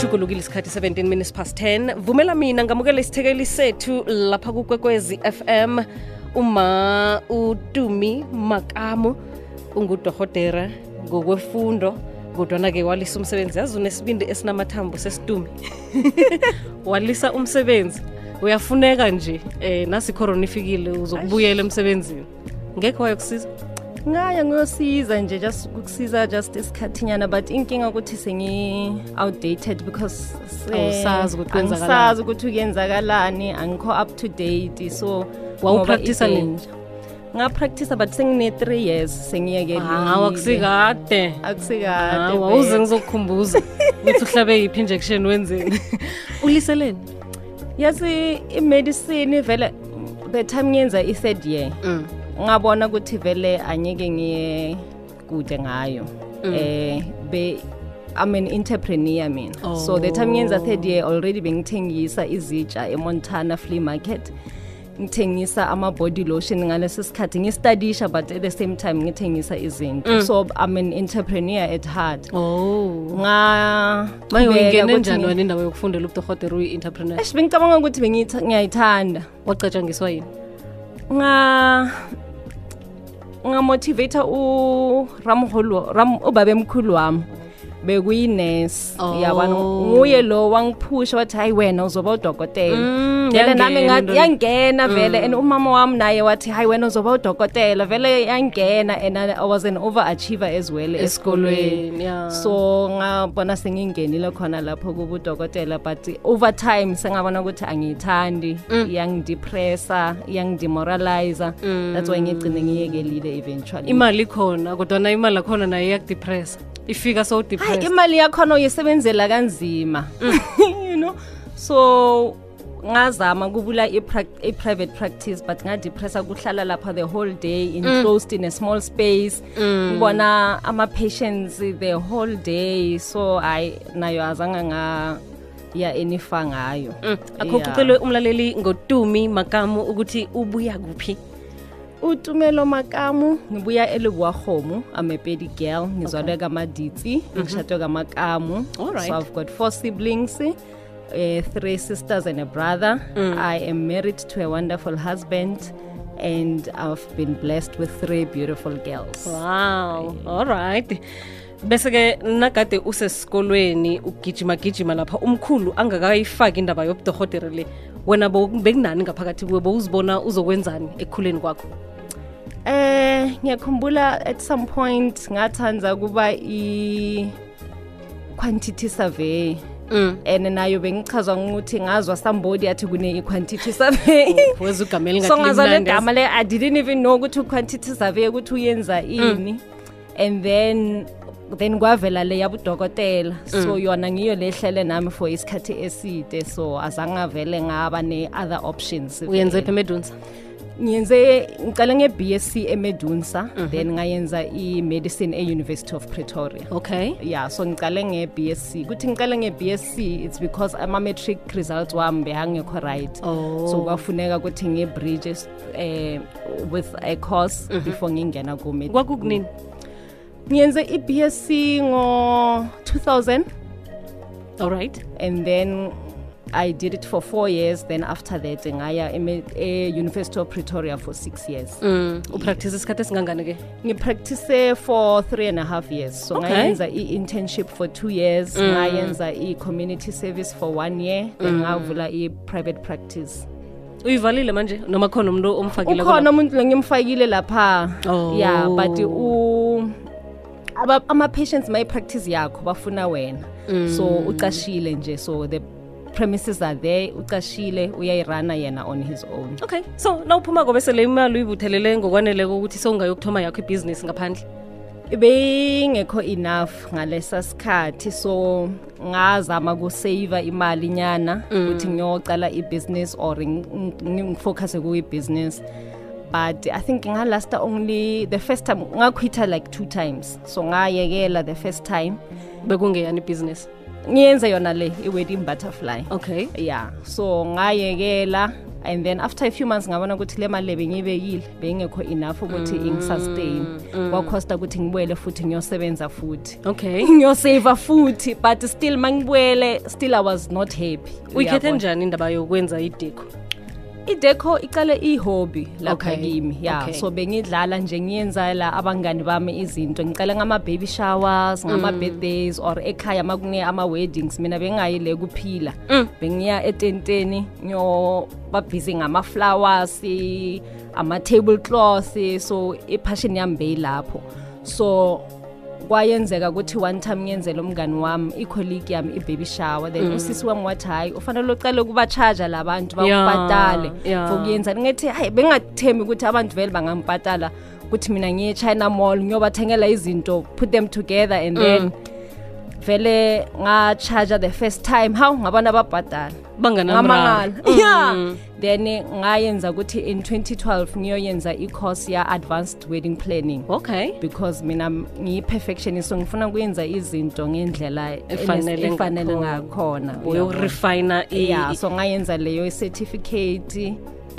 sijugulukile isikhathi 17 minutes past 10 vumela mina ngamukela isithekeli sethu lapha kukwekwezi fm uma utumi makamu ungudohotera ngokwefundo kodwana-ke walisa umsebenzi yazi unesibindi esinamathambo sesitumi walisa umsebenzi uyafuneka nje um eh, nasi ikhorona ifikile uzokubuyela emsebenzini ngekho wayokusiza ngaya ngiyosiza nje kusiza just isikhathinyana but inkinga ukuthi sengi-outdated because sazi ukuthi kuyenzakalani angikho up to date so wawupractisa ninje ngapractisa but sengine-three years sengiyekeleakusikade ah, akusikadewawuze ah, ngizokukhumbuza ukuthi uhlabe yiphi injection wenzeni uliseleni yasi i-medicine vele the time ngiyenza i-third year mm. ngabona ukuthi vele angeke ngiye kude ngayo mm. eh be I an entrepreneur mina oh. so the time ngenza third year already bengithengisa izitsha eMontana flea market ngithengisa ama-body lotion ngaleso sikhathi ngistudisha but at the same time ngithengisa izinto mm. so i'm an entrepreneur at heart oh. manje uyingene njani wena indawo yokufundela ubudohotere uyi-entrepreneur esh bengicabanga ukuthi ngiyayithanda wacatshangiswa yini nga ungamotivator uramoholo ram ubabe mkhulu wami bekuyinesi oh. yabona nguye lo wangiphusha wathi hayi wena uzoba udokotela mm, vele nami yangena vele mm. and umama wami naye wathi hayi wena uzoba udokotela vele yangena and i was an over achiever as well esikolweni yeah. so ngabona sengingenile khona lapho kuba udokotela but over time sengabona ukuthi angiyithandi iyangidepressa mm. iyangidemoralize mm. that's why ngigcine ngiyekelile eventually imali khona kodwana imali akhona naye iyakudepressa ifika so depressed imali yakhona uyisebenzela kanzima mm. you know so ngazama kubula i-private practice but ngadepressa kuhlala lapha the whole day enclosed mm. in a small space mm. ngibona mm. ama-patients the whole day so hayi nayo azange ngaya enifa ngayo mm. akho yeah. kucele umlaleli ngotumi makamu ukuthi ubuya kuphi utumelo makamu ngibuya e khomo i'm a pedi girl ngizwalwe okay. kamaditsi ngishadwe mm-hmm. kamakamu right. so i've got four siblings uh, three sisters and a brother mm. i am married to a wonderful husband and i've been blessed with three beautiful girls wow all right bese-ke nakade usesikolweni ugijimagijima lapha umkhulu angakayifaki indaba yobudohotere le wena bekunani ngaphakathi kuwe bowuzibona uzokwenzani ekukhuleni kwakho eh ngiyakhumbula at some point ngathanza kuba i quantity survey Mm. and nayo bengichazwa ukuthi ngazwa somebody athi kune-quantity i survey oh, so ngazwa le gama le i didn't even know ukuthi u-quantity survey ukuthi uyenza mm. ini and then then kwavela le yabudokotela mm. so yona ngiyo lehlele nami for isikhathi eside so azange avele ngaba ne-other options uyenze phemedunza ngiyenze ngicale nge-bsc emedunsa mm -hmm. then ngayenza i-medicine e-university of pretoria okay yeah so ngicale nge-bsc kuthi ngicale nge-bsc it's because ama-matric results wami behangekho right oh. so kwafuneka ukuthi ngi-bridge um eh, with a course mm -hmm. before ngingena kwakukunini ngiyenze i-bsc ngo-2000 all right and then I did it for four years. Then after that, ngaya e-University of Pretoria for six years. Mm. Upractice isikhathi esingangani I practice for three and a half years. So okay. ngayenza i-internship for two years. Mm. Ngayenza i-community service for one year. Then mm. ngavula i-private practice. uyivalile manje noma khona umuntu omfakile ukhona umuntu ngimfakile lapha oh. yeah but u ama-patients may practice yakho bafuna wena mm. so ucashile nje so the premises are there ucashile uyayirana yena on his own okay so na uphuma kobesele imali uyibuthelele ngokwaneleko ukuthi sowungayokuthoma yakho ibhizinisi ngaphandle beyingekho enough ngalesa sikhathi so ngazama kusayiva imali nyana mm. ukuthi mm. ngiyocala ibhizinisi or ngifocuse kuyibhizinisi but i think ngalasta only the first time ngakhwitha like two times so ngayekela the first time bekungeyani ibhizinisi ngiyenze yona le i-wedding butterfly okay ya so ngayekela and then after a few months ngabona ukuthi le mali le bengiyibekile beyingekho enough ukuthi ingisustain mm, mm. kwakhosta ukuthi ngibuyele futhi ngiyosebenza futhi okay ngiyosaiva futhi but still mangibuyele still i was not happy uyikhethe njani indaba yokwenza idiko ideco iqale ihobby lapha kimi ya so bengidlala nje ngiyenzela abangani bami izinto ngicela ngama baby showers mm. ngama birthdays or ekhaya makune ama weddings mina bengayile kuphila mm. bengiya etenteni nyo babhizi ngama flowers ama table cloths so i passion yami beyilapho so kwayenzeka ukuthi one time ngiyenzela umngani wami i-colleague yami i-baby shower then mm. usisi wami wathi hhayi ufanele ucele ukubacharja la bantu bakubatale yeah. yeah. fokuyenzani ngithi hayi bengathembi ukuthi abantu vele bangamipatala ukuthi mina ngiye-china mall ngiyobathengela izinto put them together and then mm vele ngacharge the first time how ngabantu ababhadala ngamangala mm. Mm-hmm. ya yeah. then ngayenza ukuthi in 2012 ngiyoyenza i-course ya-advanced wedding planning okay because mina ngiyi-perfectionist so ngifuna kuyenza izinto ngendlela efanele ngakhona uyokurefina ya so ngayenza leyo i-certificate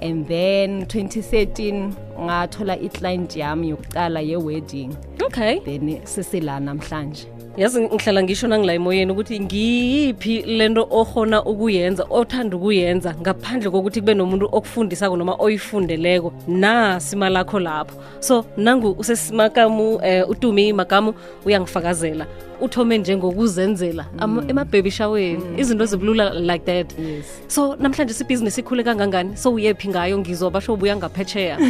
and then 2013 ngathola i-client yami yokuqala ye-wedding okay then sesila namhlanje yazi ngihlala ngisho nangila emoyeni ukuthi ngiyiphi lento ohona ukuyenza othanda ukuyenza ngaphandle kokuthi kube nomuntu okufundisako noma oyifundeleko nasima lakho lapho so nangu usesimakamu um e, eh, utumi makamu uyangifakazela uthome njengokuzenzela mm. emabhebishaweni mm. izinto zibulula like that yes. so namhlanje sibhizinisi ikhule kangangani so uyephi ngayo ngizobasho ubuya ngaphetsheya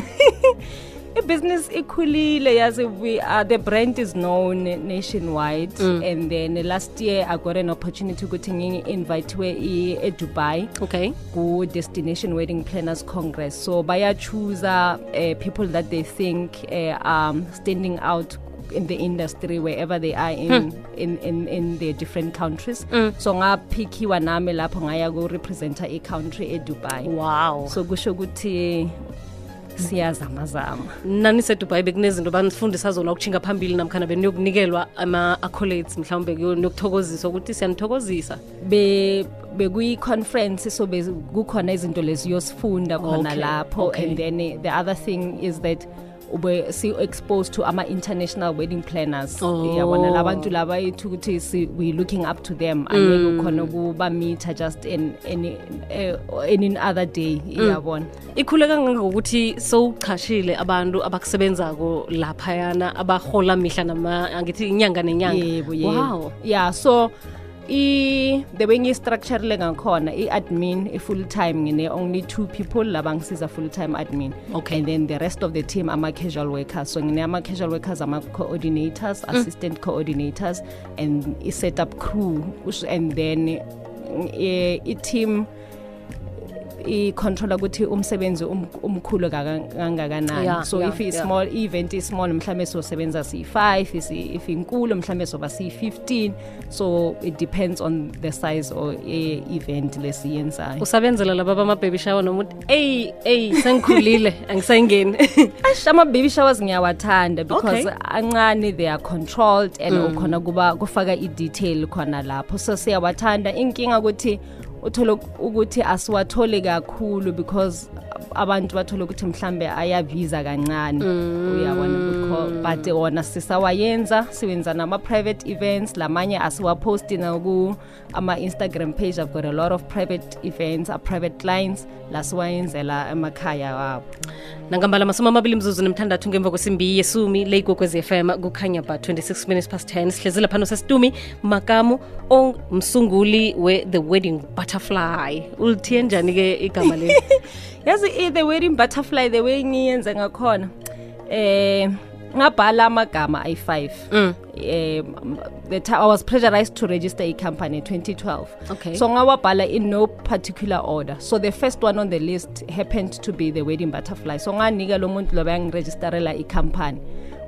Business equally, as we are the brand is known nationwide mm. and then last year I got an opportunity to go to invitiwe in dubai okay ku-Destination Wedding Planners Congress so choose uh, people that they think uh, standing out in the industry wherever they are in hmm. in, in, in their different countries mm. so ngaphikiwa nami lapho ngaya go represent a country in dubai wow so kusho siyazamazama nanisethu ibhayibhe kunezinto banifundisa zona ukutshinga phambili namkhana beniyokunikelwa ama-accolades mhlawumbe niyokuthokoziswa ukuthi siyanithokozisa bekuyi-conference so kukhona izinto lezi yosifunda khona okay. lapho okay. and then eh, the other thing is that ube si-exposed to ama-international wedding planners oh. yabona oh. labantu laba ethu ukuthi we looking up to them ayeke mm. khona ukubamitha just any, eh, any other day mm. yabona mm. ikhule kangangokuthi sowuchashile abantu abakusebenzako laphayana abahola mihla nama angithi inyanga nenyanga yebo yebo wow. ya yeah, so the way ngiyi-structurele ngakhona i-admin i-full time ngine-only two people laba ngisiza full time admin okay. and then the rest of the team ama-casual workers so ngine-ama-casual workers ama-coordinators mm. assistant coordinators and i-setup crew and then eh, i-team icontrola ukuthi umsebenzi um-, umkhulu kangakanani yeah, so yeah, if i-small yeah. i-event i-small mhlawumbe sizosebenza siyi-five if inkulu mhlawumbe soba siyi-fifteen so it depends on the size or e-event lesiyenzayo usabenzela laba bama-baby shower nomuthi eyi eyi sengikhulile angisayingeni ash ama-baby showers ngiyawathanda because ancane okay. they are controlled and mm. ukhona kuba kufaka i-detail khona lapho so siyawathanda inkinga ukuthi uthola ukuthi asiwatholi kakhulu because abantu bathole ukuthi mhlambe ayabiza kancane mm. uyabona but wona sisawayenza siwenza nama-private events lamanye asiwaposti naku ama-instagram page i've got a lot of private events a-private uh, clients lasiwayenzela siwayenzela emakhaya wabo nangambala masumi amabili mzuzu nemthandathu ngemva kwesimbi yesumi le igogwez fm kukhanya ba 26 minutes past 10 sihlezi phano sesitumi makamu omsunguli we-the wedding butterfly ulithiye njani-ke igama leli yazi the wedding butterfly the way ngiyenze ngakhona eh ngabhala amagama ayi-5 um mm. uh, i was pressurized to register icompany 2012 okay. so ngawabhala in no particular order so the first one on the list happened to be the wedding butterfly so nganika lo muntu loba yangiregisterela icompany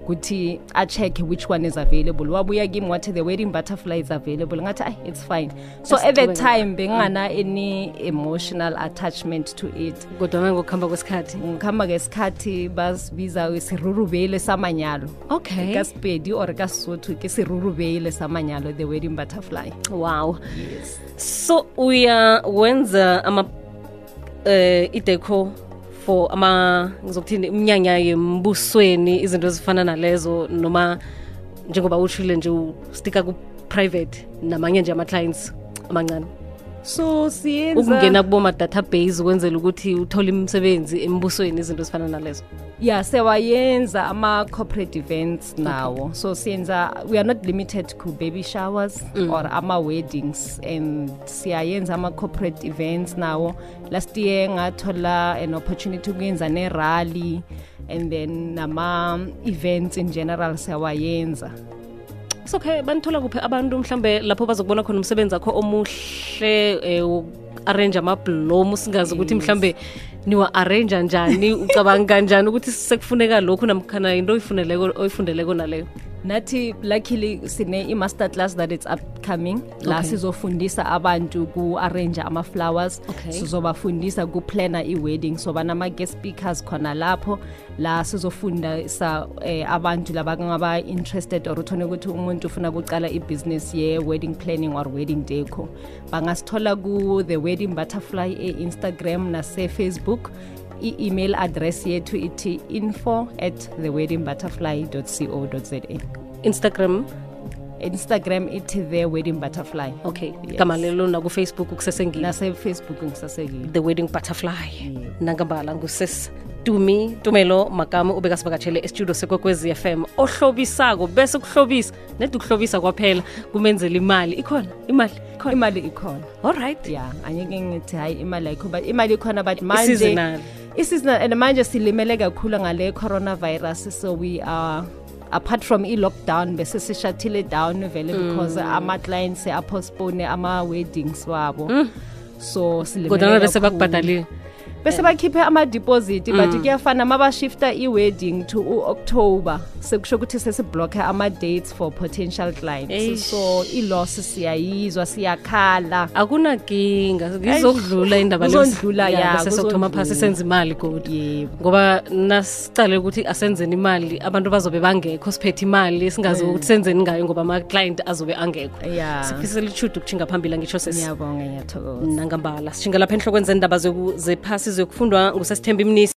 kuthi a-check which one is available wabuya kimi wathi the wedding butterfly is available ngathi it's fine so at the time bengingana mm. any emotional attachment to it kodwana ngokuhamba kwesikhathi ngokuhamba kwesikhathi basibiza sirurubele samanyalo okay ka or ka sesotho ke sirurubele samanyalo the wedding butterfly wow yes. so uya wenza ama uh, eh, ideco for ama ngizokuthini iminyanya yembusweni izinto ezifana nalezo noma njengoba ushile nje ustika ku-private namanye nje ama-clients amancane so siyenza ukungena kuboma database ukwenzela ukuthi uthole imisebenzi embusweni izinto zifana nalezo ya yeah, sewayenza ama-corporate events nawo okay. so siyenza we are not limited to baby showers mm. or ama-weddings and siyayenza ama-corporate events nawo last year ngathola an opportunity ukuyenza ne-rally and then nama-events in general siyawayenza so okay banithola kuphi abantu mhlambe lapho bazokubona khona umsebenzi wakho omuhle eh, arrange amabhlomu singazi ukuthi mhlambe niwa-arranja njani ucabanga kanjani ukuthi sekufuneka lokhu namkhana into oyifundeleko naleyo nathi luckily sine-i-master class that it's upcoming la okay. sizofundisa abantu ku-arrange ama-flowers okay. sizobafundisa kuplana i-wedding so banama-gue speakers khona lapho la sizofundisa um eh, abantu laba kungaba-interested or uthone ukuthi umuntu ufuna kucala i-business ye-wedding planning or wedding deco bangasithola ku-the wedding butterfly e-instagram nase-facebook i-email address yethu ithi info at theweddingbutterfly co za instagram instagram ithi the wedding butterfly okay igama yes. lelona kufacebook kusesengilnasefacebook ngisasengile the wedding butterfly yeah. nangambala ngusesi dumi tumelo makamu ubekasivakatshele estudio sekwekwezi fm ohlobisako bese kuhlobisa nedi ukuhlobisa kwaphela kumenzela imali ikhona imali imali ikhona all right ya yeah. angeke ngithi hayi imali ayikho imali ikhona but manje isizina manje silimele kakhulu ngale coronavirus so we are apart from i-lockdown bese sishathile down vele mm. because ama-clients apostpone ama-weddings wabo mm. so silimele kodwa bese bakubhadalile bese eh. bakhiphe ama-deposit but mm. kuyafana uma bashifta i-wedding to u-october sekusho ukuthi sesiblokhe ama-dates for potential clients so i-loss siyayizwa siyakhala akunaginga izokudlula indabadlula yasesokuthoma phasi senze imali kodwa yebo ngoba nasicale ukuthi asenzeni imali abantu bazobe bangekho siphethe imali singazi eh. ukuthi senzeni ngayo ngoba ama-client azobe angekho siphisele ishude ukushinga phambili angitsho sesiyabonga ngiyathokoza nangambala sishinga lapha enhlokweni zendaba zephasi sizokufundwa ngusasithemba imnisi